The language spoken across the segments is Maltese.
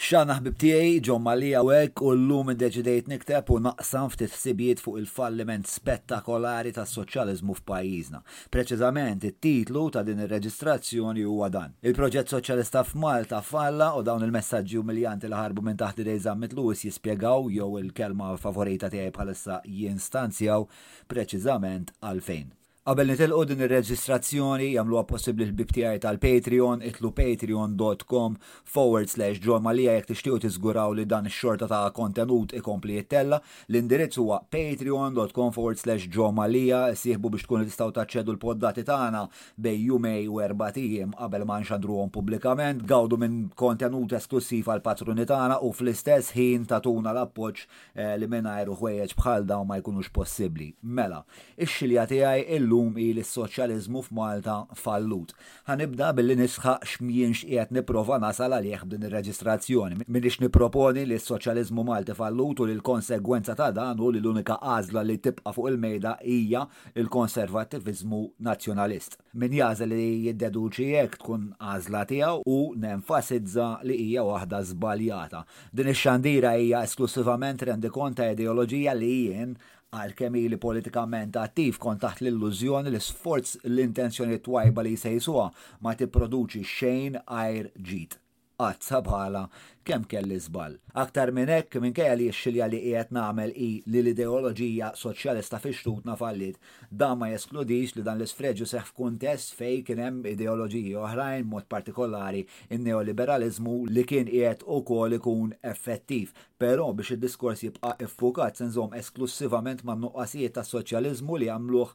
X'għandna ħbieb tiegħi, John Mallia hawnhekk u llum iddeċidejt nikteb u naqsam ftit ħsibijiet fuq il-falliment spettakolari tas-soċjaliżmu f'pajjiżna. Preċiżament, it-titlu ta' din ir-reġistrazzjoni huwa dan. Il-proġett soċjalista f'Malta falla u dawn il-messaġġi umiljanti li ħarbu minn taħt idejn Zammit Lewis jispjegaw, jew il-kelma favorita tiegħi bħalissa jinstanzjaw, preċiżament għalfejn. Qabel nitilqu din ir-reġistrazzjoni jagħmluha possibbli l-ħbieb tiegħi tal-Patreon, idħlu patreon dot com forward slash John Mallia jekk tixtiequ tiżguraw li dan ix-xorta ta' kontenut ikompli jittella'. L-indirizz huwa patreon dot com forward slash Joe Mallia. Issieħbu biex tkunu tistgħu taċċedu l-poddati tagħna bejn jumej u erbat ijiem qabel ma nxandruhom pubblikament. Gawdu minn kontenut esklussiv għall-patruni tagħna u fl-istess ħin tagħtuna l-appoġġ li mingħajru ħwejjeġ bħal dawn ma jkunux possibbli. Mela, ix-xilja tiegħi illum hi li s-soċjaliżmu f'Malta fallut. Ħa nibda billi nisħaq x'mjienx qiegħed nipprova nasal għalih b'din ir-reġistrazzjoni. M'iniex nipproponi li s-soċjaliżmu Malti fallut u li l-konsegwenza ta' dan hu li l-unika għażla li tibqa' fuq il-mejda hija l-konservattiviżmu nazzjonalist. Min jagħżel li jiddeduċi hekk tkun għażla tiegħu u nenfasizza li hija waħda żbaljata. Din ix-xandira hija esklussivament rendikont ta' ideoloġija li jien, għalkemm ili politikament attiv, kont taħt l-illużjoni li sforz l-intenzjonijiet twajba li jsejsuha ma tipproduċi xejn għajr ġid. Qatt sa bħalha kemm kelli żball. Aktar minn hekk, minkejja li x-xilja li qiegħed nagħmel hi li l-ideoloġija soċjalista fi xtutna falliet, Dan ma jeskludix li dan l-isfreġju seħħ f'kuntest fejn kien hemm ideoloġiji oħrajn, b'mod partikolari n-neoliberaliżmu, li kien qiegħed ukoll ikun effettiv. Però, biex id-diskors jibqa' ffukat, se nżomm esklussivament man-nuqqasijiet tas-soċjaliżmu li jagħmluh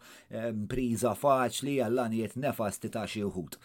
impriża faċli għall-għanijiet nefasti ta' xi wħud.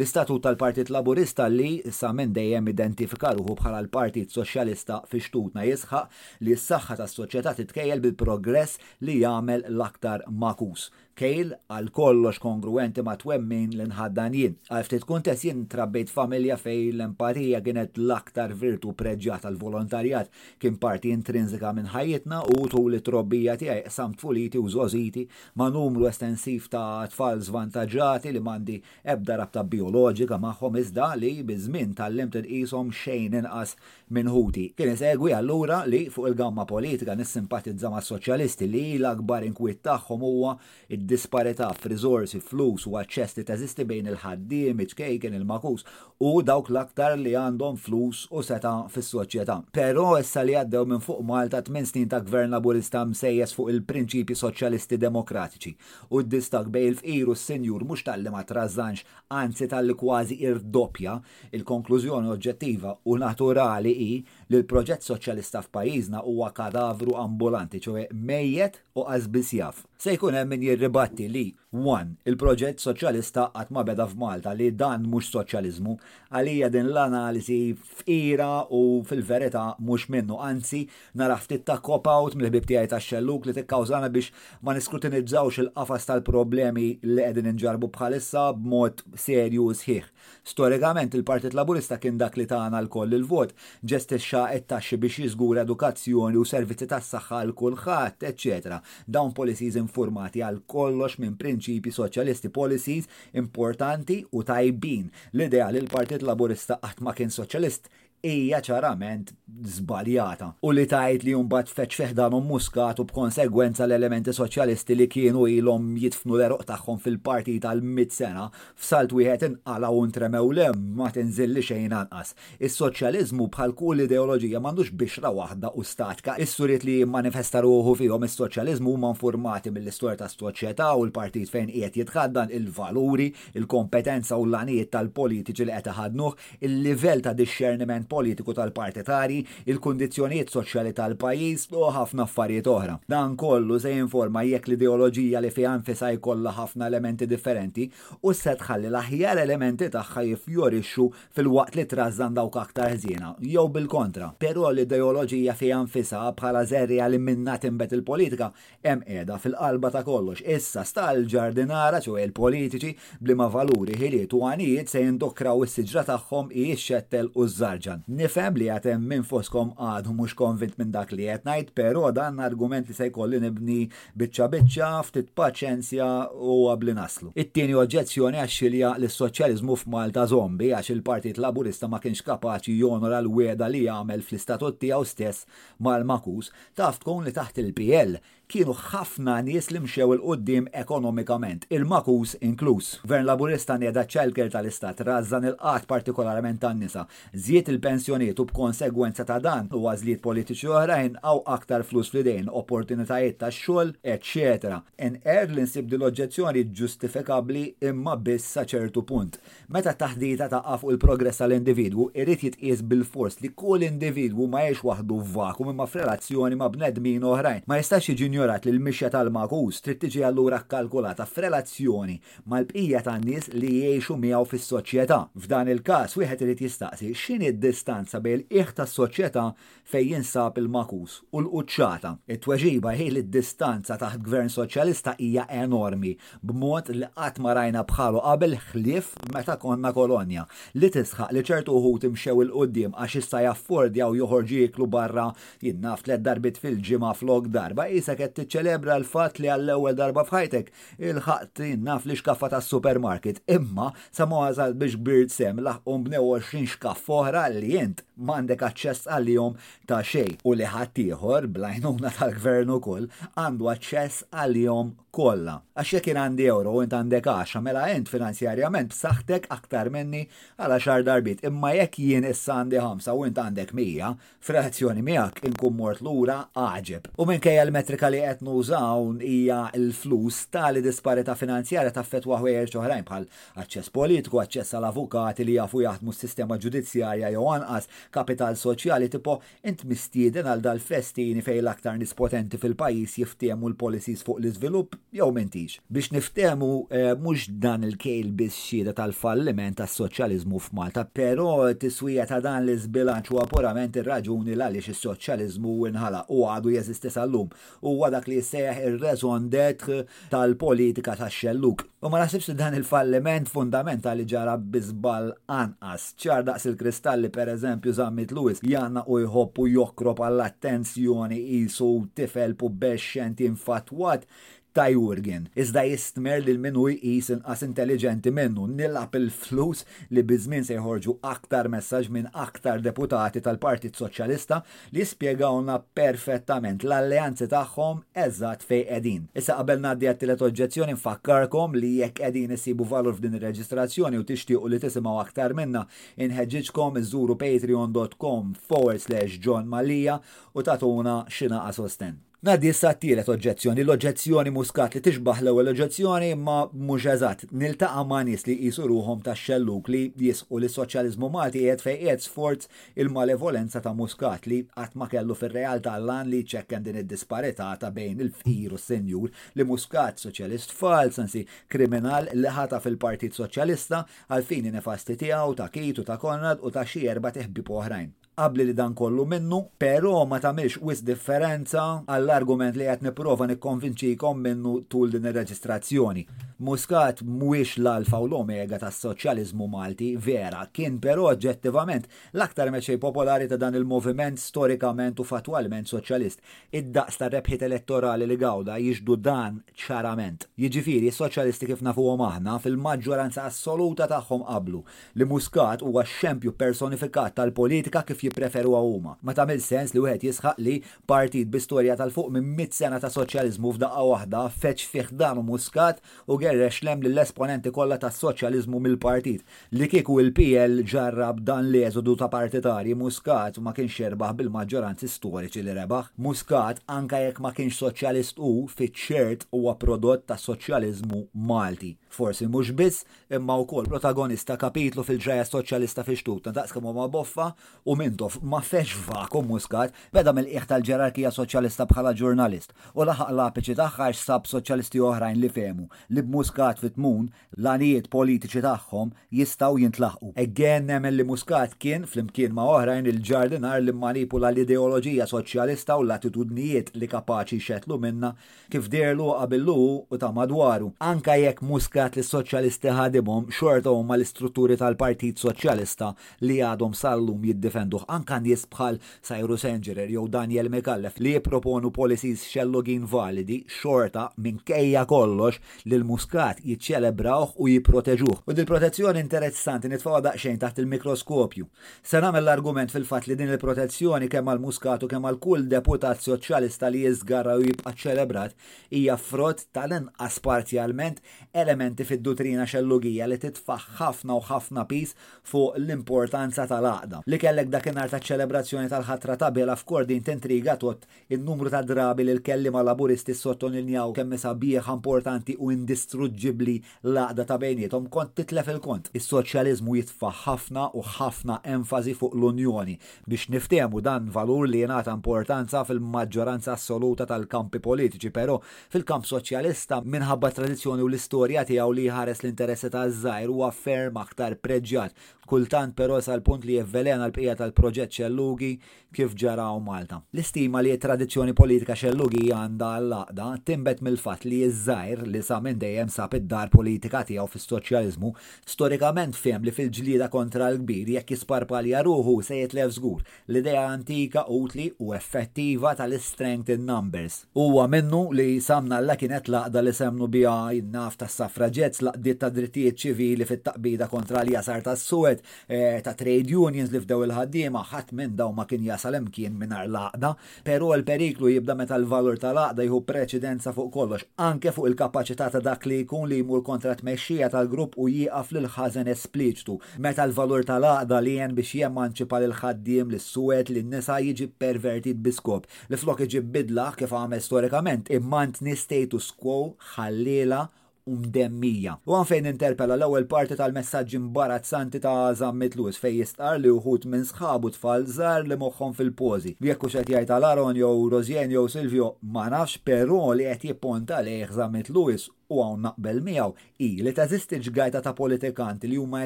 L-istatut tal-Partit Laburista li, sa minn dejjem identifika ruħu bħala l-Partit Soċjalista fi xtutna jisħaq li s-saħħa tas-soċjetà titkejjel bil-progress li jagħmel l-aktar magħkus Kejl għal kollox kongruwenti mat-twemmin li nħaddan jien. Għal ftit kuntest, jien trabbejt f'familja fejn l-empatija kienet l-aktar virtu preġjata, l-volontarjat kien parti intrinsika minn ħajjitna u tul it-trobbija tiegħi qsamt tfuliti u żgħożiti ma' numru estensiv ta' tfal żvantaġġati li m'għandi ebda rabta bijoloġika magħhom iżda li biż-żmien tgħallimt inqishom xejn inqas minn ħuti. Kien isegwi allura li, fuq il-gamma politika, nissimpatizza mas-soċjalisti li l-akbar inkwiet tagħhom huwa d-disparità f'riżorsi, flus u aċċess li teżisti bejn il-ħaddiem, iċ-ċkejken, il-magħkus u dawk l-aktar li għandhom flus u setgħa fis-soċjetà. Però issa li għaddew minn fuq Malta tmien snin ta' Gvern Laburista msejjes fuq il-prinċipji soċjalisti demokratiċi u d-distakk bejn il-fqir u s-sinjur mhux talli ma trażżanx anzi talli kważi irdoppja, Il-konklużjoni oġġettiva u naturali hi li l-proġett soċjalista f'pajjiżna huwa kadavru ambulanti, ċoe mejjet u qasbiss jaf. Se jkun hemm min jirribatti li, one, il-proġett soċjalista qatt ma beda f'Malta, li dan mhux soċjaliżmu. Għalija din l-analiżi fqira u fil-verità mhux minnu, anzi nara ftit ta' cop-out mill-ħbieb tiegħi tax-xellug li tikkawżana biex ma niskrutinizzawx il-qafas tal-problemi li qegħdin inġarrbu bħalissa b'mod serju u sħiħ. Storikament, il-Partit Laburista kien dak li tana lkoll il-vot, ġestixxa t-taxxi biex jiżgura edukazzjoni u servizzi tas-saħħa għal kulħadd, eċċetera Dawn policies infurmati għal kollox minn prinċipji soċjalisti policies importanti u tajbin. L-idea li l-Partit Laburista qatt ma kien soċjalist hija ċarament żbaljata u li tgħid li mbagħad tfeġġ fi ħdanhom Muscat u b'konsegwenza l-elementi Soċjalisti li kienu ilhom jidfnu l-għeruq tagħhom fil-partit għal mitt sena, f'salt wieħed inqalgħu u ntremew le, ma tinżilli xejn anqas. Is-Soċjaliżmu bħal kull ideoloġija m'għandux bixra waħda u statka, is-suriet li jimmanifesta ruħu fihom is-Soċjaliżmu huma infurmati mill-istorja tas-soċjetà u l-partit fejn qiegħed jitħaddan, il-valuri, il-kompetenza u l-għanijiet tal-politiċi li qed iħaddnuh, il-livell ta' dixxerniment politiku tal-partitarji, il-kundizzjonijiet soċjali tal-pajjiż u ħafna affarijiet oħra. Dan kollu se jinforma jekk l-ideoloġija li fiha nfisha jkollha ħafna elementi differenti u se tħalli l-aħjar elementi tagħha jiffjorixxu filwaqt li trażżan dawk aktar ħżiena, jew bil-kontra. Però l-ideoloġija fiha nfisha, bħala żerriegħa li minnha tinbet il-politika, Hemm qiegħda, fil-qalba ta' kollox, issa sta għall-ġardinara, ċoe l-politiċi, b'liema valuri, ħiliet u għanijiet se jindokraw is-siġra tagħhom hi x-xettel u ż-żarġan. Nifhem li għad hemm min fostkom għadu mhux konvint minn dak li qed ngħid, però dan argument li se jkolli nibni biċċa biċċa, ftit paċenzja u abli naslu. It-tieni oġġezzjoni għax-xilja li s-soċjaliżmu f'Malta żombi għax il-Partit Laburista ma kienx kapaċi jonora l-wegħda li għamel fl-istatut tiegħu stess mal-Makus, Taf tkun li taħt il-PL kienu ħafna nies li mxew 'il quddiem ekonomikament, il-magħkuż inkluż. Gvern Laburista neda ċ-ċelker tal-Istat, rażżan il-qgħad partikolarment tan-nisa, żied il-pensjonijiet u b'konsegwenza ta' dan u għażliet politiċi oħrajn qgħu aktar flus fl-idejn, opportunitajiet ta' xogħol, eċċetera. Inqer li nsib din l-oġġezzjoni ġustifikabbli imma biss sa ċertu punt. Meta t-taħdita taqqa' fuq il-progress tal-individwu, irid jitqies bilfors li kull individwu ma jgħix waħdu f'vakum imma f'relazzjoni ma' bnedmin oħrajn. Ma jistax jiġi injorat li l-mixja tal-magħkuż trid tiġi allura kkalkulata f'relazzjoni mal-bqija tan-nies li jgħixu miegħu fis-soċjetà. F'dan il-każ, wieħed irid jistaqsi x'inhi d-distanza bejn il-qiegħ tas-soċjetà fejn jinsab il-magħkus u l-quċċata? It-tweġiba hi li d-distanza taħt Gvern Soċjalista hija enormi, b'mod li qatt ma rajna bħalu qabel ħlief meta konna kolonja, li tisħaq li ċertu wħud imxew 'il quddiem għax issa jaffordjaw joħorġu jieklu barra, jien naf, tliet darbiet fil-ġimgħa flok darba. Qisek qed tiċċelebra l-fatt li għall-ewwel darba f'ħajtek Ilħaqt, jien naf li xkaffa tas-supermarket, imma sa ma wasalt biex kbirt sehem laħqu nbnew 20 xkaffa oħra li int m'għandek aċċess għalihom ta' xejn u li ħaddieħor, bl-għajnuna tal-Gvern ukoll, għandu aċċess għalihom kollha. Għax jekk jien għandi ewro u int għandek għaxra, mela int finanzjarjament b'saħħtek aktar minni għal għaxar darbiet, imma jekk jien issa għandi ħamsa u int għandek mija, F'relazzjoni miegħek inkun mort lura għaġeb. U minkejja l-metrika li qed nuża hawn hija l-flus, tali disparità finanzjarja taffettwa ħwejjeġ oħrajn bħal aċċess politiku, aċċess għal avukati li jafu jaħdmu s-sistema ġudizzjarja jew anqas, kapital soċjali, tipo int mistieden għal dal-festini fejn l-aktar nies potenti fil-pajjiż jiftehmu l-policies fuq l-iżvilupp? Jew m'intix. Biex niftehmu, mhux dan il-kejl biss xhieda tal-falliment tas-soċjaliżmu f'Malta, però t-tiswija ta' dan l-iżbilanċ huwa purament ir-raġuni l-għaliex is-soċjaliżmu inħala u għadu jeżisti sal-lum. Huwa dak li jissejjaħ ir-raison d'être tal-politika tax-xellug. U ma naħsibx li dan il-falliment fundamentali ġara bi żball anqas. Ċar daqs il-kristall li pereżempju żammit Lewis jgħannaq u jħobb u jokrob għall-attenzjoni qisu tifel pubesċenti infattwat ta' Jurgen, iżda jistmerr lil min hu jqis inqas intelliġenti minnu, nilgħab il-flus li biż-żmien se jħorġu aktar messaġġ minn aktar deputati tal-Partit Soċjalista li spjegawlna perfettament l-alleanzi tagħhom eżatt fejn qegħdin. Issa qabel ngħaddi għat-tielet oġġezzjoni nfakkarkom li jekk qegħdin issibu valur f'din ir-reġistrazzjoni u tixtiequ li tisimgħu aktar minnha, inħeġġiġkom iżżuru patreon dot com forward slash John Mallia u tagħtuna xi naqa' sostenn. Ngħaddi issa għat-tielet oġġezzjoni, l-oġġezzjoni Muscat li tixbah l-ewwel oġġezzjoni imma mhux eżatt. Niltaqa' ma' nies li jqisu ruħhom tax-xellug li jisħqu li s-soċjaliżmu Malti qiegħed fejn qiegħed sforz il-malevolenza ta' Muscat li qatt ma kellu fir-realtà l-għan li jċekken din id-disparità ta' bejn il-fqir u s-senjur li Muscat, soċjalist falz, anzi kriminal, li ħataf il-Partit Soċjalista għall-fini nefasti tiegħu, ta' Keith u ta' Konrad u ta' xi erbat iħbieb oħrajn. Qabli li dan kollu minnu, pero' ma tagħmilx wisq differenza għall-argument li qed nipprova nikkonvinċikom minnu tul din ir-reġistrazzjoni. Muscat mhuwiex l-alfa u l-omega tas-soċjaliżmu Malti, vera, kien pero' oġġettivament l-aktar mexxej popolari ta' dan il-moviment storikament u fattwalment soċjalist. Id-daqs tar-rebħiet elettorali li gawda jixhdu dan ċarament. Jiġifieri, s-soċjalisti kif nafuhom aħna, fil-maġġoranza assoluta tagħhom qablu li Muscat huwa x-xempju personifikat tal-politika kif jippreferuha huma. Ma tagħmilx sens li wieħed jisħaq li partit bi storja tal fuq minn mitt sena ta' soċjaliżmu f'daqqa waħda feġġ fi ħdanu Muscat u gerrex lemm lill-esponenti kollha tas-soċjaliżmu mill-partit. Li kieku il-PL ġarrab dan l-eżodu ta' partitarji Muscat ma kienx jerbaħ bil-maġġoranzi storiċi li rebaħ. Muscat anke jekk ma kienx soċjalist hu fiċ-ċert huwa prodott tas-soċjaliżmu Malti. Forsi mhux biss, imma wkoll protagonista kapitlu fil-ġrajja soċjalista fi xtutna daqs kemm huma Boffa u Mintoff ma fexx vakum Muscat beda mill-qiegħ tal-ġerarkija soċjalista bħala ġurnalist u laħaq l-apiċi tagħha għax sab soċjalisti oħrajn li fehmu li b'Muscat fit-tmun l-għanijiet politiċi tagħhom jistgħu jintlaħqu. Again nemmen li Muscat kien, flimkien ma' oħrajn, il-ġardinar li mmanipula l-ideoloġija soċjalista u l-attitudnijiet li kapaċi jxettlu minnha kif deherlu u qabillu hu u ta' madwaru. Anke jekk Muscat li s-Soċjalisti ħadimhom, xorta huma l-istrutturi tal-Partit Soċjalista li għadhom sal-lum jiddefenduh, anke nies bħal Cyrus Engerer jew Daniel Micallef li jipproponu policies xellugin validi, xorta, minkejja kollox, lil Muscat jiċċelebrawh u jipproteġuh. U dil-protezzjoni interessanti nitfgħuha daqsxejn taħt il-mikroskopju. Se nagħmel l-argument fil-fatt li din il-protezzjoni kemm għal Muscat u kemm għal kull deputat Soċjalista li jiżgarra jew jibqa' ċċelebrat hija frott, tal-inqas parzjalment, elementi fid-dutrina xellugija li titfa' ħafna u ħafna piż fuq l-importanza tal-għaqda li kellek dakinhar taċ-ċelebrazzjoni tal-ħatra ta' Bela f'kordin t'intriga tot In-numru ta' drabi li l-kelliema Laburisti ssottoniljaw kemm hi sabiħa, importanti u indistruġġibbli l-għaqda ta' bejniethom kont titlef il-kont. Is-soċjaliżmu jitfa' ħafna u ħafna enfasi fuq l-unjoni. Biex niftehmu, dan valur li jingħata importanza fil-maġġoranza assoluta tal-kampi politiċi, però fil-kamp soċjalista, minħabba t-tradizzjoni u l-istorja tiegħu li jħares l-interessi taż-żgħir huwa ferm aktar preġjat, kultant però sal-punt li jivvelena l-bqija tal-proġett xellugi kif ġara u Malta. L-istima li t-tradizzjoni politika xellugija għandha l-għaqda tinbet mill-fatt li ż-żgħir, li sa minn dejjem sab id-dar politika tiegħu fis-soċjaliżmu, storikament fehem li fil-ġlieda kontra l-kbir, jekk jisparpalja ruħu, se jitlef żgur, l-idea antika, utli u effettiva tal-strength in numbers. Huwa minnu li sa minn Alla kienet l-għaqda li s'emmnu biha, jien naf tas-suffragettes, l-għaqdiet tad-drittijiet ċivili fit-taqbida kontra l-jasar tas-suwed, eh, ta' trade unions li fdew il-ħaddiema ħadd minn daw ma kien jasal imkien mingħajr l-għaqda, però l-periklu jibda meta l-valur tal-għaqda jieħu preċedenza fuq kollox, anke fuq il-kapaċità ta' dak li jkun li jmur kontra t-tmexxija tal-grupp u jieqaf lil ħażen espliċtu, meta l-valur tal-għaqda li għen biex jemanċipa lill-ħaddiem, lis-suwed, lin-nisa jiġi pervertit bi skop li flok iġib bidla kif għamel storikament immantni status quo ħalliela u mdemmija. U hawn fejn ninterpela l-ewwel parti tal-messaġġ imbarazzanti ta' Għażam Mitlus fejn jistqarr li uħud minn sħabu tfal żgħar li moħħhom fil-pożi, li jekk hux qed jgħid għal Aaron jew Rosianne jew Silvio ma nafx però li qed jipponta għalih Għażam Mitlus, u hawn naqbel miegħu, hi li teżisti ġgajta ta' politikanti li huma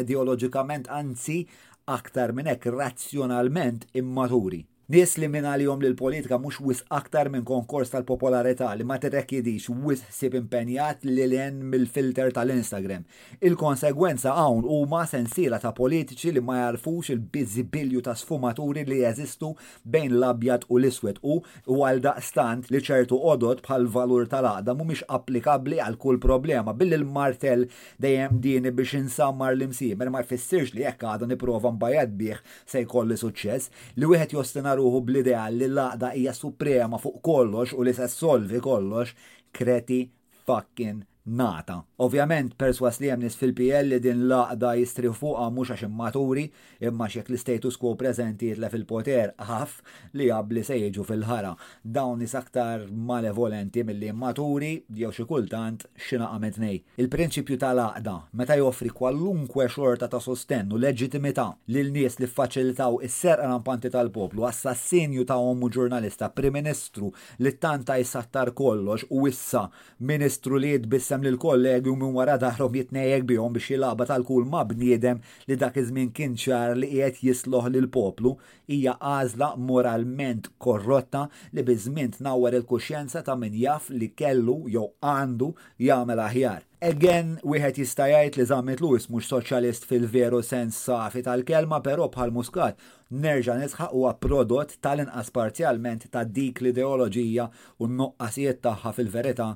ideoloġikament anzi aktar minn hekk razzjonalment immaturi. Nies li minn għalihom li l-politika mhux wisq aktar minn konkors tal-popolarità li ma tirrekjedix wisq ħsieb impenjat lil hinn mill-filter tal-Instagram. Il-konsegwenza hawn huma sensiela ta' politiċi li ma jagħrfux il-biżibilju ta' sfumaturi li jeżistu bejn l-abjad u l-iswed u, u għaldaqstant, li ċertu għodod bħall-valur tal-għaqda mhumiex applikabbli għal kull problema. Billi l-martell dejjem dini biex insammar l-imsiemer ma jfissirx li jekk għada nipprova nbajjad bih Se jkolli suċċess? Li wieħed jostina ruħu bl-idea li l-għaqda hija suprema fuq kollox u li se ssolvi kollox, kreti fucking nagħta. Ovvjament, persważ li hemm nies fil-PL li din l-għaqda jistrieħu fuqha mhux għax immaturi, imma għax jekk l-istatus quo preżenti jitlef il-poter, ħaff, li abbli se jiġu fil-ħara. dawn nies aktar malevolenti milli immaturi jew xi kultant xi naqa' mit-tnej. Il-prinċipju tal-għaqda, meta joffri kwalunkwe xorta ta' sostenn u leġitimità lil nies li ffaċilitaw is-serqa rampanti tal-poplu, assassinju ta' omm u ġurnalista, Prim Ministru li ttanta jsattar kollox u issa Ministru li jitbissem lill-kollegi u minn wara dahrhom jitnejjek bihom biex jilagħba tal-kul ma' bniedem li dak iż-żmien kien ċar li qiegħed jisloħ lill-poplu, Hija għażla moralment korrotta li biż-żmien tnawwar il-kuxjenza ta' min jaf li kellu, jew għandu, jagħmel aħjar. Again, wieħed jista' jgħid li Zammit Lewis mhux soċjalist fil-veru sens safi tal-kelma, però bħal Muscat, nerġa' nisħaq huwa prodott tal-inqas parzjalment ta' dik l-ideoloġija u n-nuqqasijiet tagħha fil-verità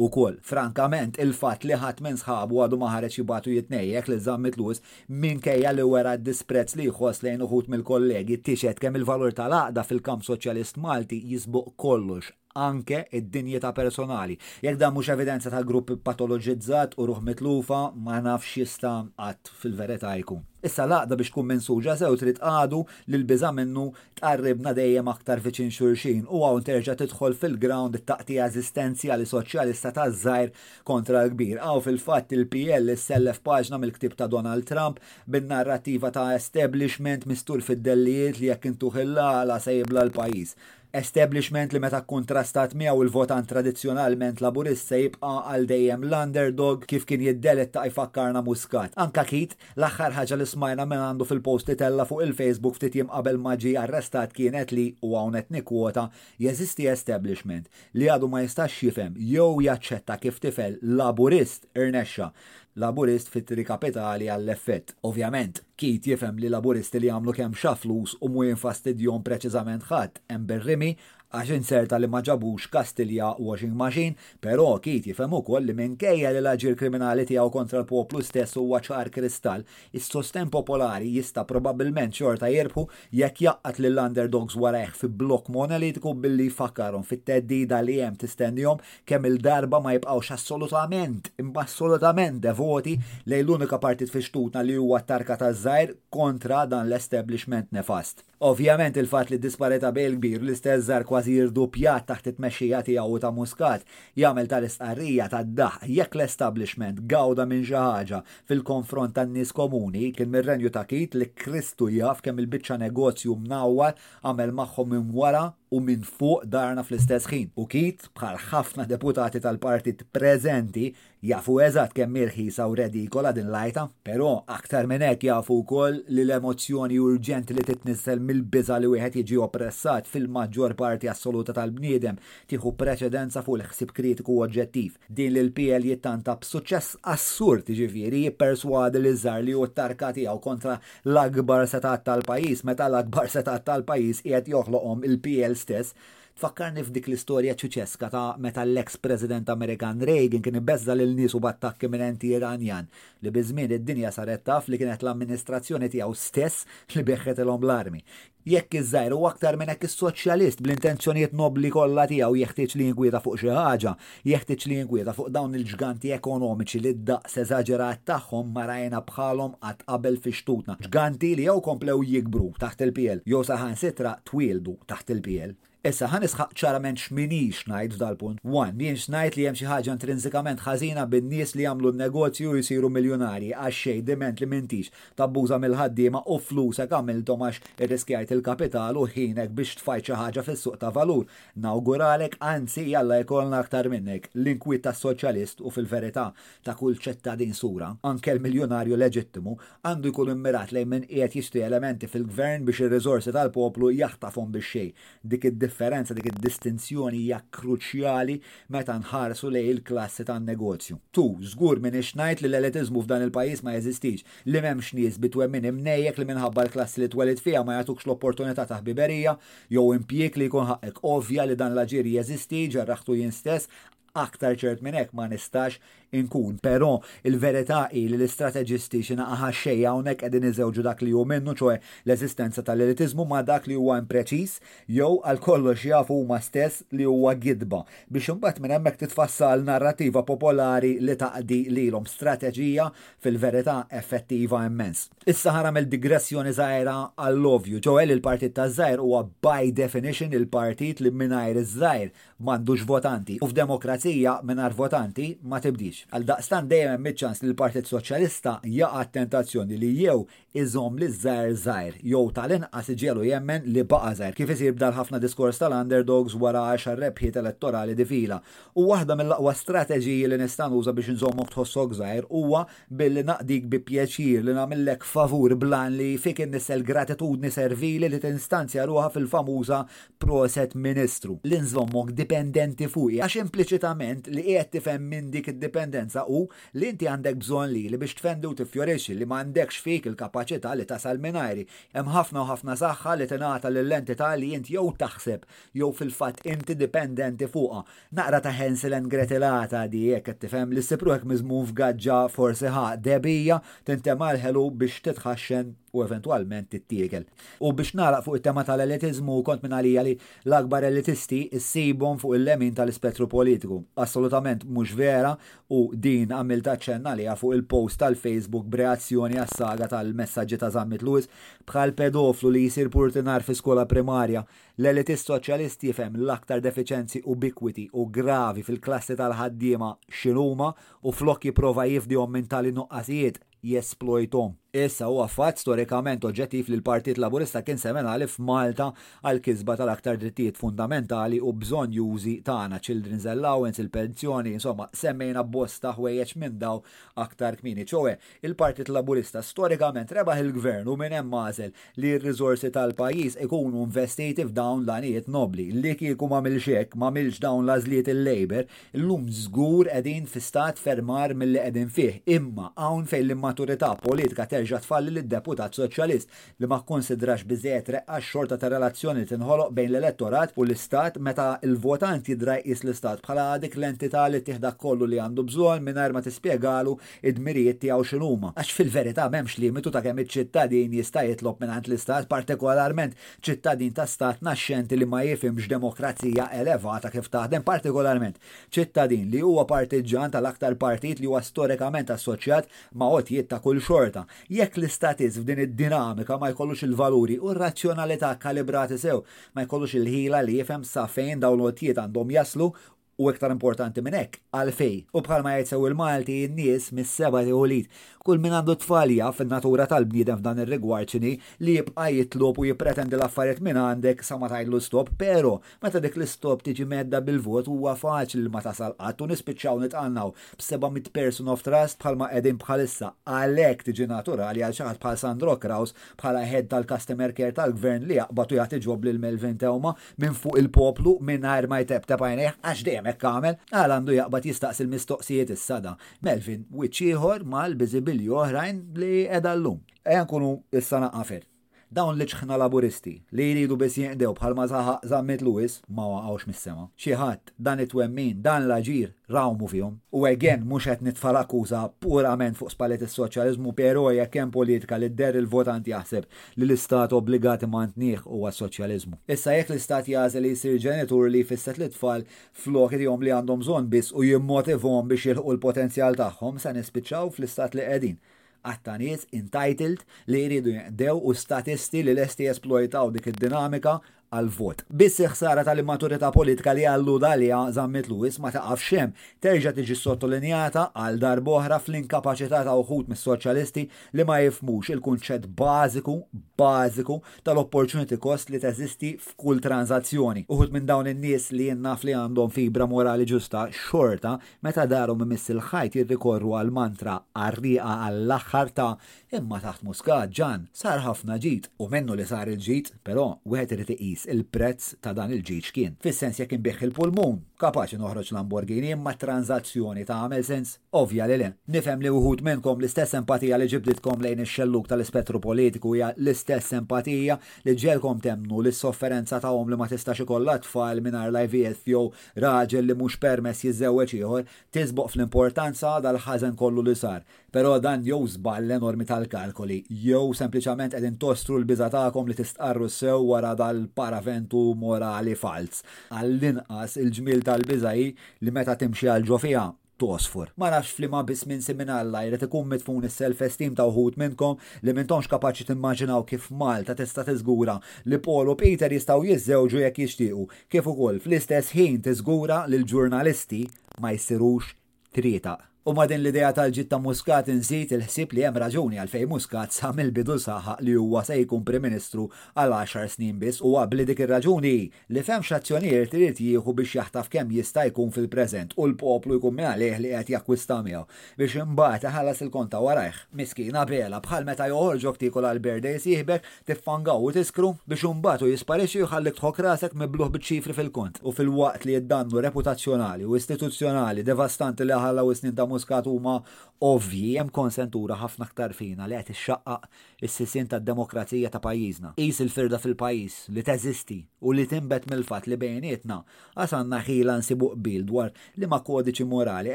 ukoll. Frankament, il-fatt li ħadd minn sħabu għadu ma ħareġ jibgħatu jitnejjek lil Zammit Lewis Minkejja li wera d-disprezz li jħoss lejn uħud mill-kollegi, tixhed kemm il-valur tal-għaqda fil-kamp soċjalist Malti jisboq kollox, anke id-dinjità personali. Jekk dan mhux evidenza ta' grupp ippatoloġizzat u ruħ mitlufa, ma nafx x'jista' qatt fil-verità jkun. Issa l-għaqda biex tkun minsuġa sew trid għadu li l-biża' minnu tqarribna dejjem aktar viċin xulxin u hawn terġa' tidħol fil-grawnd it-taqtigħa eżistenzjali soċjalista taż-żgħir Kontra l-kbir, hawn fil-fatt il-PL issellef paġna mill-ktieb ta' Donald Trump bin-narrattiva ta' establishment mistur fid-dellijiet li jekk intuh il-għala se jibla' l-pajjiż. Establishment li meta kkuntrastat miegħu il-votant tradizzjonalment Laburist se jibqa' għal dejjem l-underdog kif kien jiddeletta jfakkarna Muscat. Anka Keith, l-aħħar ħaġa li smajna minn għandu fil-post li tella' fuq il-Facebook ftit jiem qabel ma ġie arrestat kienet li, u hawn qed nikkwota, Jeżisti establishment li għadu ma jistax jifhem jew jaċċetta kif tifel Laburist irnexxa. Laburist fit-tri kapitali għall-effett. Ovvjament, Keith jifhem li Laburisti li jagħmlu kemm xa flus u mhu jinfastidjhom preċiżament ħadd, hemm bir-rimi, għax inzerta li ma ġabux Kastilja washing machine, però Keith jifhem ukoll li minkejja li l-aġir kriminali tiegħu kontra l-poplu stess huwa ċar kristall, Is-sostenn popolari jista' probabbilment xorta jirbħu jekk jgħaqqad lill-underdogs warajh fi blokk monolitiku billi jfakkarhom fit-theddida li hemm tistennihom kemm-il darba ma jibqgħux assolutament, imma assolutament devoti lejn l-unika partit fi xtutna li huwa t-tarka taż-żgħir kontra dan l-establishment nefast. Ovvjament il-fatt li d-disparità bejn il-kbir u l-istess żgħar kważi irduppjat taħt it-tmexxija tiegħu u ta' Muscat jagħmel tali stqarrija ta' daħq. Jekk l-establishment gawda minn xi ħaġa fil-konfront tan-nies komuni, kien mir-Renju ta' Keith li Kristu jaf kemm il-biċċa negozju mnawwar għamel magħhom minn wara u minn fuq darna fl-istess ħin. U Keith, bħal ħafna deputati tal-partit preżenti, Jafu eżatt kemm hi rħisa u redikola din l-għajta, però aktar minn hekk jafu wkoll li l-emozzjoni urġenti li titnissel mill-biża' li wieħed jiġi oppressat fil-maġġor parti assoluta tal-bniedem tieħu preċedenza fuq il-ħsieb kritiku u oġġettiv. Din li l-PL jittanta b'suċċess assurd, jiġifieri jipperswadi liż-żgħar li hu t-tarka tiegħu kontra l-akbar setgħat tal-pajjiż meta l-akbar setgħat tal-pajjiż qiegħed joħloqhom il-PL stess, Tfakkarni f'dik l-istorja ċiċeska ta' meta l-eks President Amerikan Reagan kien ibeżża' lil niesu b'attakk imminenti Iranjan, li biż-żmien id-dinja saret taf li kienet l-amministrazzjoni tiegħu stess li beħħetilhom l-armi. Jekk iż-żgħir u aktar minn hekk is-soċjalist bl-intenzjonijiet nobbli kollha tiegħu jeħtieġ li jinkwieta fuq xi ħaġa, Jeħtieġ li jinkwieta fuq dawn il-ġganti ekonomiċi li d-daqs eżaġerat tagħhom ma rajna bħalhom qatt qabel fi xtutna. Ġganti li jew komplew jikbru taħt il-piel jew saħansitra twieldu taħt il-piel. Issa, ħa nisħaq ċarament x'm'iniex ngħid f'dal-punt. One, m'ienx ngħid li hemm xi ħaġa intrinsikament ħażina bin-nies li jagħmlu n-negozji u jsiru miljunarji għax-xejn diment li m'intix tabbuża mill-ħaddiema u flusek għamilthom għax irriskjajt il-kapital u ħinek biex tfajt xi ħaġa fis-suq ta' valur Nawguralek anzi jalla jkollna aktar minnek, l-inkwiet tas-soċjalist u fil-verità ta' kull ċittadin sura, anke l-miljunarju leġittimu, għandu jkun immirat lejn min qiegħed jixtri elementi fil-Gvern biex ir-riżorsi tal-poplu jaħtafhom bix-xejn. Dik id-differenza, dik id-distinzjoni hija kruċjali meta nħarsu lejn il-klassi tan-negozju. Tu, żgur m'iniex ngħid li l-elitiżmu f'dan il-pajjiż ma jeżistix, li m'hemmx nies bi twemmin imnejjek li minħabba l-klassi li twelidt fiha ma jagħtukx l-opportunità ta' ħbiberija jew impjieg li jkun ħaqqek. Ovvja li dan l-aġir jeżisti, ġarraħtu jien stess, aktar ċert minn hekk ma nistax inkun. Però il-verità hi li l-istrateġisti xi naqaħa xejn hawnhekk qegħdin iżewġu dak li hu minnu, ċoe l-eżistenza tal-elitiżmu ma' dak li huwa impreċiż jew għal kollox jafu huma stess li huwa gidba, biex imbagħad minn hemmhekk titfassal narrattiva popolari li taqdi lilhom, strateġija fil-verità effettiva immens. Issa ħa nagħmel digressjoni żgħira għall-ovvju, ċoe li l-partit taż-żgħir huwa by definition il-partit li mingħajr iż-żgħir m'għandux votanti u f'demokrazija mingħajr votanti ma tibdiex. Għaldaqstant dejjem hemm iċ-ċans li l-Partit Soċjalista jaqa' għat-tentazzjoni li jew iżomm liż-żgħir żgħir jew tal-inqas iġegħlu jemmen li baqa' żgħir, kif isir b'dal-ħafna diskors tal-underdogs wara għaxar rebħiet elettorali difila. U waħda mill-aqwa strateġiji li nista' nuża biex inżommok tħossok żgħir huwa Billi naqdik bi pjaċir li nagħmillek favur bl-għan li fik innissel gratitudni servili li tinstanzja ruħha fil-famuża Proset Ministru. Li nżommok dipendenti fuqi għax impliċitament li qiegħed tifhem minn dik id-dipendenza hu li inti għandek bżonn lili biex tfendi u tiffjorixxi, li m'għandekx fik il-kapaċità li tasal mingħajri. Hemm ħafna u ħafna saħħa li tingħata lill-entità li int jew taħseb jew fil-fatt inti dipendenti fuqha. Naqra ta' Hansel and Gretelata di, jekk qed tifhem, li ssib ruħek miżmum f'gaġġa forsi ħa dehbija tintema' l-ħelu biex titħaxxen u eventwalment tittiekel. U biex nagħlaq fuq it-tema tal-elitiżmu, kont minn għalija li l-akbar elitisti ssibhom fuq il-lemin tal-ispettru politiku. Assolutament mhux vera u din għamiltha ċenn għaliha fuq il-post tal-Facebook b'reazzjoni għas-saga tal-messaġġi ta' Zammit Lewis bħal pedoflu li jsir purtinar fi skola primarja L-elitist soċjalist jifhem l-aktar defiċenzi ubikwiti u gravi fil-klassi tal-ħaddiema x'inhuma u flok jipprova jifdihom minn tali nuqqasijiet, jesplojthom. Issa huwa fatt storikament oġġettiv li l-Partit Laburista kien semenali f'Malta għall-kisba tal-aktar drittijiet fundamentali u bżonnjużi tagħna, children's allowance, il-pensjoni, insomma, semmejna bosta ħwejjeġ minn dawn aktar kmieni, ċoe, Il-Partit Laburista storikament rebaħ il-Gvern u minn hemm għażel li r-riżorsi tal-pajjiż ikunu investiti f'dawn l-għanijiet nobbli. Li kieku m'għamilx hekk, m'għamilx dawn l-għażliet il-Labour, illum żgur qegħdin fi stat ferm agħar milli qegħdin fih. Imma hawn fejn l-immaturità politika terġa' tfalli lid-Deputat Soċjalist li ma kkunsidrax biżżejjed reqqa x-xorta ta' relazzjoni li tinħoloq bejn l-elettorat u l-Istat meta l-votant jidhra jqis l-Istat bħala dik l-entità li tih dak kollu li għandu bżonn mingħajr ma tispjegalu id-dmirijiet tiegħu x'inhuma, għax fil-verità m'hemmx limitu ta' kemm iċ-ċittadin jista' jitlob mingħand l-Istat, partikolarment ċittadin ta' Stat naxxenti li ma jifhimx demokrazija elevata kif taħdem, partikolarment ċittadin li huwa partiġġan tal-aktar partit li huwa storikament assoċjat ma' għotjiet ta' kull xorta. Jekk l-istatist f'din id-dinamika ma jkollux il-valuri u r-razzjonalità kalibrati sew, ma jkollux il-ħila li jifhem sa fejn dawn l-għotjiet għandhom jaslu u, U iktar importanti minn hekk, għalfej. U bħalma jgħid sew il-Malti, in-nies mis-seba' tieħu l-id. Kull min għandu t-tfal jaf in-natura tal-bniedem f'dan ir-rigward x'inhi, li jibqa' jitlob u jippretendi l-affarijiet minn għandek sa ma tgħidlu stop, pero, meta dik l-istop tiġi mhedda bil-vot huwa faċli li ma tasal qatt u nispiċċaw nitqannaw b'seba' mitt person of trust bħalma qegħdin bħalissa. Għalhekk tiġi naturali għal xi ħadd bħal Sandro Craus bħala head tal-customer care tal-Gvern li jaqbad u jagħti ġob lil Melvin Theuma minn fuq il-poplu mingħajr ma jtebteb għajnejh, għax dejjem hekk għamel, għala għandu jaqbad jistaqsi l-mistoqsijiet issa da? Melvin, wiċċ ieħor mal-biżibilji oħrajn li qiegħda llum. Ejja nkunu issa naqafer. Dawn l-iċħna Laburisti, li jridu biss jinqdew bħalma saħaq Zammit Lewis, ma waqgħux mis-sema. Xi ħadd, dan it-twemmin, dan l-aġir, rawmu fihom. U again, mhux qed nitfa' l-akkuża purament fuq spallejt is-soċjaliżmu, pero jekk hemm politika li dderr il-votant jaħseb li l-Istat obbligat imantnih huwa s-soċjaliżmu. Issa jekk l-Istat jagħżel li jsir ġenitur li jfisset lit-tfal flok itihom li għandhom bżonn biss u jimmotivhom biex jilħqu l-potenzjal tagħhom se nispiċċaw fl-istat li qegħdin, għadd ta' nies entitled li jridu jinqdew u statisti li lesti jesplojtaw dik id-dinamika għall-vot. Biss il-ħsara tal-immaturità politika li alluda għaliha Zammit Lewis ma taqafx hemm. Terġa' tiġi ssottolinjata, għal darb'oħra, fl-inkapaċità ta' wħud mis-Soċjalisti li ma jifhmux il-kunċett bażiku, bażiku, tal-opportunity cost li teżisti f'kull tranżazzjoni. Uħud minn dawn in-nies li jien naf li għandhom fibra morali ġusta, xorta, meta darhom imiss il-ħajt jirrikorru għall-mantra qarrieqa għall-aħħar ta' Imma taħt Muscat Ġann sar ħafna ġid u minnu li sar il-ġid, però wieħed irid iqis il-prezz ta' dan il-ġid x'kien. Fis-sens jekk inbigħ il-pulmun, kapaċi noħroġ Lamborghini imma t-tranżazzjoni tagħmel sens? Ovvja li le. Nifhem li wħud minnkom l-istess empatija li ġibditkom lejn ix-xellug tal-ispettru politiku hija l-istess empatija li ġġegħelkom temmnu li s-sofferenza ta' omm li ma tistax ikollha tfal mingħajr l-IVF jew raġel li mhux permess jiżżewweġ ieħor tisboq fl-importanza dal-ħażen kollu li sar. Però dan jew żball enormi tal-kalkoli jew sempliċement qegħdin tostru l-biża' tagħkom li tistqarru sew wara dal-paraventu morali falz. Għall-inqas, il-ġmiel tal-biża' hi li meta timxi għal ġo fiha, togħsfor. Ma nafx f'liema biss minsi minalla jrid ikun midfun is-self-esteem ta' wħud minnkom li m'intomx kapaċi timmaġinaw kif Malta tista' tiżgura li Paul u Peter jistgħu jiżżewġu jekk jixtiequ, kif ukoll fl-istess ħin tiżgura li l-ġurnalisti ma jsirux 3. U ma' din l-idea tal-ġid ta' Muscat inżid il-ħsieb li hemm raġuni għalfejn Muscat sa mill-bidu saħaq li huwa se jkun Prim Ministru għal għaxar snin biss u qabbli dik ir-raġuni li f'hemm x'azzjonijiert irid jieħu biex jaħtaf kemm jista' jkun fil-preżent u l-poplu jkun mingħalih li qed jakkwista miegħu biex imbagħad iħallas il-kont ta' warajh. Miskina Bela, bħal meta joħorġok tiekol għall-birthdays jieħbek tiffangaw u tiskru biex imbagħad hu jisparixxi u jħallik tħokk rasek miblugħ biċ-ċifri fil-kont. U filwaqt li d-dannu reputazzjonali u istituzzjonali devastanti li ħallew is-snin ta' Muscat huma ovvji, hemm konsentura ħafna aktar fina li qed ixxaqqaq is-sisien tad-demokrazija ta' pajjiżna. Qis il-firda fil-pajjiż li teżisti u li tinbet mill-fatt li bejnietna Għad għandna ħila nsibu qbil dwar liema kodiċi morali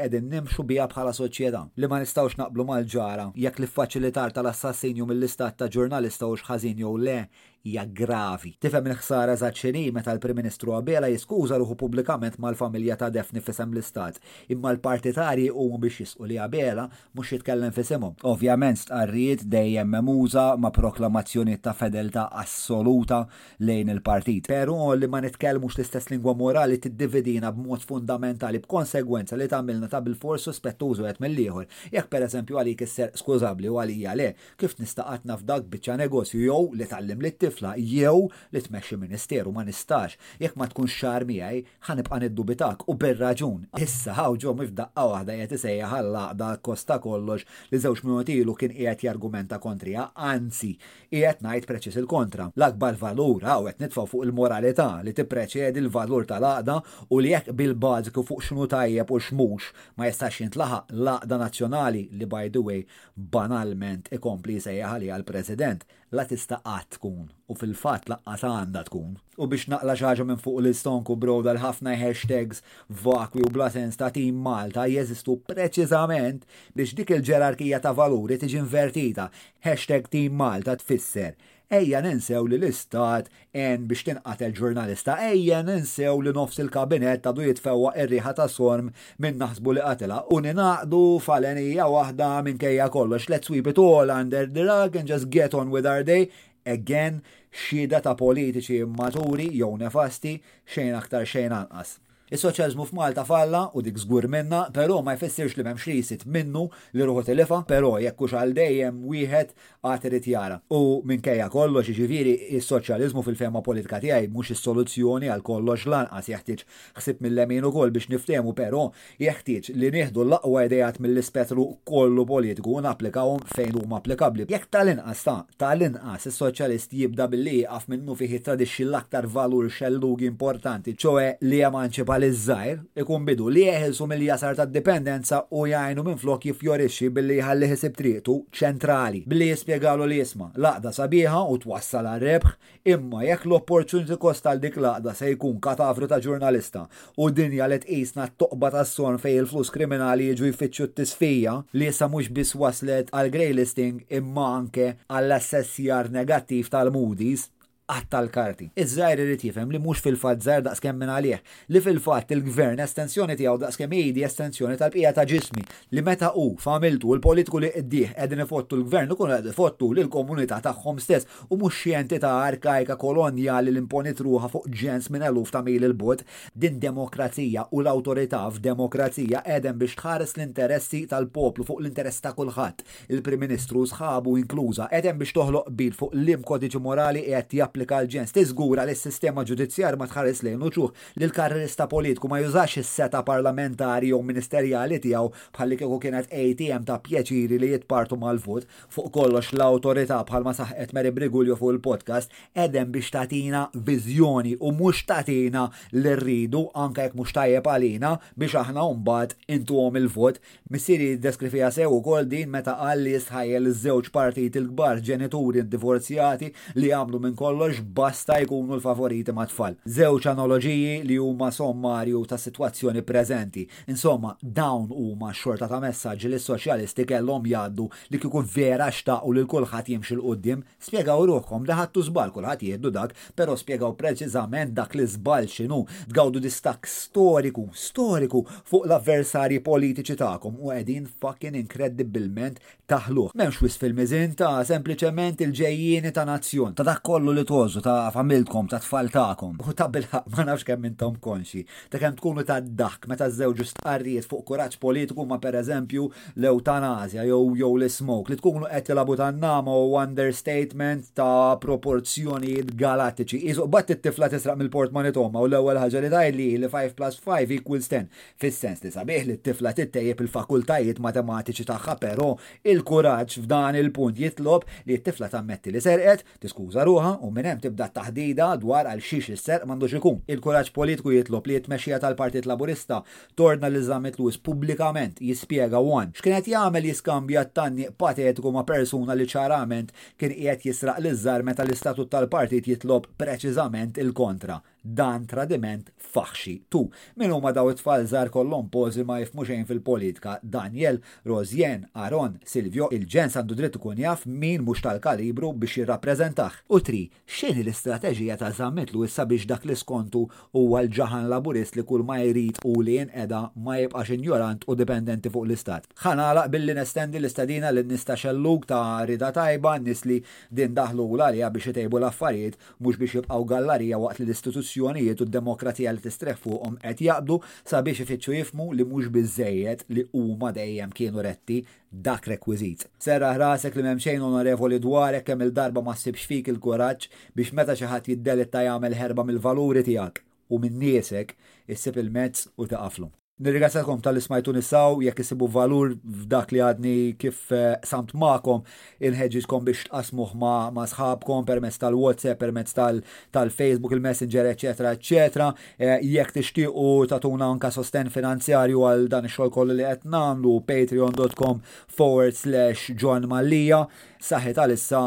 qegħdin nimxu biha bħala soċjetà. Li ma nistgħux naqblu mal-ġara, jekk l-iffaċilitar tal-assassinju mill-Istat ta' ġurnalista hux ħażin jew le, hija gravi. Tifhem il-ħsara eżatt x'inhi meta l-Prim Ministru Abela jiskuża ruħu pubblikament mal-familja ta' Daphne f'isem l-Istat, imma l-partitarji jqumu biex jisqu li Abela mhux jitkellem f'isimhom. Ovvjament stqarrijiet dejjem megħmuża ma' proklamazzjonijiet ta' fedeltà assoluta lejn il-Partit, pero' li ma nitkellmux l-istess lingwa morali tiddividina b'mod fundamentali b'konsegwenza li tagħmilna ta' bilfors suspettużi wieħed mill-ieħor. Jekk per eżempju għalik is-serq skużabbli u għalija le, kif nista' qatt nafdak biċċa negozju jew li tgħallim lit-tifla jew li tmexxi ministeru? Ma nistax. Jekk ma tkunx ċar miegħi, ħa nibqa' niddubitak, u bir-raġun. Issa hawn Joe f'daqqa waħda qiegħed isejjaħ għall-għaqda kosta kollox li żewġ minuti ilu kien qiegħed jargumenta kontriha, anzi, Qiegħed ngħid preċiż il-kontra. L-akbar valur hawn qed nitfgħu fuq il-moralità li tippreċedi l-valur tal-għaqda u li jekk qbil bażiku fuq x'inhu tajjeb u x'mhux ma jistax jintlaħaq, l-għaqda nazzjonali, li by the way banalment ikompli jsejjaħ għaliha l-President, la tista' qatt tkun, u fil-fatt lanqas għandha tkun. U biex naqla' xi ħaġa minn fuq l-istonk u b'row dal-ħafna hashtags vakwi u bla sens ta' Team Malta jeżistu preċiżament biex dik il-ġerarkija ta' valuri tiġi invertita, Hashtag Team Malta tfisser Ejja ninsew li l-Istat għen biex tinqatel ġurnalista, ejja ninsew li nofs il-Kabinett għadu jitfewwa ir-riħa ta' sorm minn naħsbu li qatilha u ningħaqdu f'għalenija waħda minkejja kollox, let's sweep it all under the rug and just get on with our day, again xhieda ta' politiċi immaturi jew nefasti, xejn aktar xejn anqas. Is-soċjaliżmu f'Malta falla, u dik żgur minnha, però ma jfissirx li m'hemmx risid minnu li ruħu tilifha, però jekk hux għal dejjem wieħed għad irid jara. U minkejja kollox, jiġifieri, is-soċjaliżmu fil-fehma politika tiegħi mhux is-soluzzjoni għal kollox lanqas jeħtieġ ħsieb mil-lemin ukoll biex niftehmu però jeħtieġ li nieħdu l-aqwa ideat mill-ispettru kollu politiku u napplikawhom fejn huma applikabbli jekk tal-inqas ta' Ta' l-inqas, is-soċjalist jibda billi jieqaf minnu fih jittradixxi l-aktar valur xellugi importanti, ċoe li jemanċipa liż-żgħir, ikun bidu, li jeħilsu mill-jasar tad-dipendenza u jgħinu minflok jiffjorixxi billi jħallih isib triqtu, ċentrali, billi jispjegalu li isma', l-għaqda sabiħa u twassal għar-rebħ, Imma jekk l-opportunity cost għal dik l-għaqda se jkun katavru ta' ġurnalista u dinja li tqisna t-toqba tas-sonn fejn il-flus kriminali jiġu jfittxu t-tisfija, li issa mhux biss wasslet għal grey listing imma anke għall-assessjar negattiv tal-Moody's, qatta' l-karti. Iż-żgħir irid jifhem li mhux fil-fatt żgħir daqs kemm mingħalih, li fil-fatt il-Gvern estensjoni tiegħu daqs kemm hi di estensjoni tal-bqija ta' ġismi, li meta hu, f'għamiltu u l-politiku li qdih qegħdin ifottu l-Gvern ikunu qed ifottu lill-komunità tagħhom stess u mhux xi entità arkajka kolonjali li imponiet ruħha fuq ġens minn eluf ta' mili 'l bogħod. Din demokrazija u l-awtorità f'demokrazija qegħden biex tħares l-interessi tal-poplu fuq l-interessi ta' kulħadd. Il-Prim Ministru u sħabu inkluża qed hemm biex toħloq qbil fuq liem kodiċi morali qiegħed japplika l-ġens, tiżgura li s-sistema ġudizzjarja ma tħares lejn uċuħ, li l-karrierista politiku ma jużax is-setgħa parlamentari jew ministerjali tiegħu bħallikieku kienet ATM ta' pjaċiri li jitpartu mal-vot. Fuq kollox l-Awtorità, bħalma saħqet Mary Briguglio fuq il-podcast, qed hemm biex tagħtina viżjoni u mhux tagħtina li rridu, anke jekk mhux tajjeb għalina, biex aħna mbagħad intuhom il-vot. Missieri ddeskriviha sew ukoll din meta qal li jistħajjel iż-żewġ partijiet il-kbar, ġenituri ddivorzjati li jagħmlu minn kollox basta jkunu l-favoriti mat-tfal. Żewġ anoloġiji li huma sommarju tas-sitwazzjoni preżenti. Insomma, dawn huma x-xorta ta' messaġġi li s-soċjalisti kellhom jgħaddu li kieku vera xtaqu lil kulħadd jimxi 'l quddiem. Spjegaw ruħkom li ħadtu żball, kulħadd jgħidlu dak, però spjegaw preċiżament dak l-iżball x'inhu. Tgawdu distakk storiku, storiku, fuq l-avversarji politiċi tagħkom u qegħdin fucking inkredibbilment taħluh. M'hemmx wisq fil-miżien ta' sempliċement il-ġejjieni ta' nazzjon, ta' dak kollu li tgħożżu, ta' familtkom, tat-tfal tagħkom. U tabilħaqq ma nafx kemm intom konxji Ta' kemm tkunu tad-daħk meta żewġu stqarrijiet fuq kuraġġ politiku huma pereżempju l-ewtanasja jew jew l-ismoke, li tkunu qed tilagħbu tan-nagħma u understatement ta' proporzjonijiet galattiċi. Qisu qbadt it-tifla tisraq mill-portmani t'ommha u l-ewwel ħaġa li tgħidli hi li five plus five equals ten, fis-sens li sabiħ li t-tifla tittejjeb il-fakultajiet matematiċi tagħha però il-kuraġġ f'dan il-punt jitlob li t-tifla tammetti li serqet, Tiskuża ruħha u minn hemm tibda t-taħdida dwar għal xiex is-serq m'għandux ikun. Il-kuraġġ politiku jitlob li t-tmexxija tal-Partit Laburista tordna lil Zammit Lewis pubblikament jispjega one x'kien qed jagħmel jiskambja t-tgħanniq patetiku ma' persuna li ċarament kien qiegħed jisraq liż-żgħar meta l-istatut tal-partit jitlob preċiżament il-kontra. Dan tradiment faħxi. Tu, min huma daw it-tfal żgħar kollhom poż li ma jifhmu xejn fil-politka? Daniel, Rosianne, Aaron, Silvio, il-ġens għandu dritt ikun jaf min mhux tal-kalibru biex jirrappreżentah. U tri, x'inhi l-istrateġija ta' Zammit-lu issa biex dak li skontu huwa l-ġaħan Laburist li kull ma jrid hu li jinqeda ma jibqax injorant u dipendenti fuq l-Istat? Ħa nagħlaq billi nestendi l-istedina lin-nies ta' Xellug ta' rieda tajba, nies li din daħlu għaliha biex itejbu l-affarijiet mhux biex jibqgħu gallarija waqt li l-istituzzjonijiet u d-demokrazija li tistrieħ fuqhom qed jaqbdu sabiex ifittxu jifhmu li mhux biżżejjed li huma dejjem kienu retti dak rekwiżit. Serraħ rasek li m'hemm xejn onorevoli dwarek kemm-il darba ma ssibx fik il-kuraġġ biex meta xi ħadd jiddelitta jagħmel ħerba mill-valuri tiegħek u minn niesek, issib il-mezz u tieqaflu. Nirringrazzjakom tal-li smajtuni saw, jekk isibu valur f'dak li għadni kif eh, samt ma'kom, inħeġġiskom biex tqasmuh ma' sħabkom permezz tal-WhatsApp, permezz tal-Facebook, il-Messenger, eċetera, eċetera. Eh, jekk tixtiequ tatuna anka sosten finanzjarju għal dan ix-xogħol kollu li qed nagħmlu patreon.com forward slash John Mallia, saħħet għalissa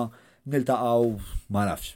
niltaqgħu ma nafx.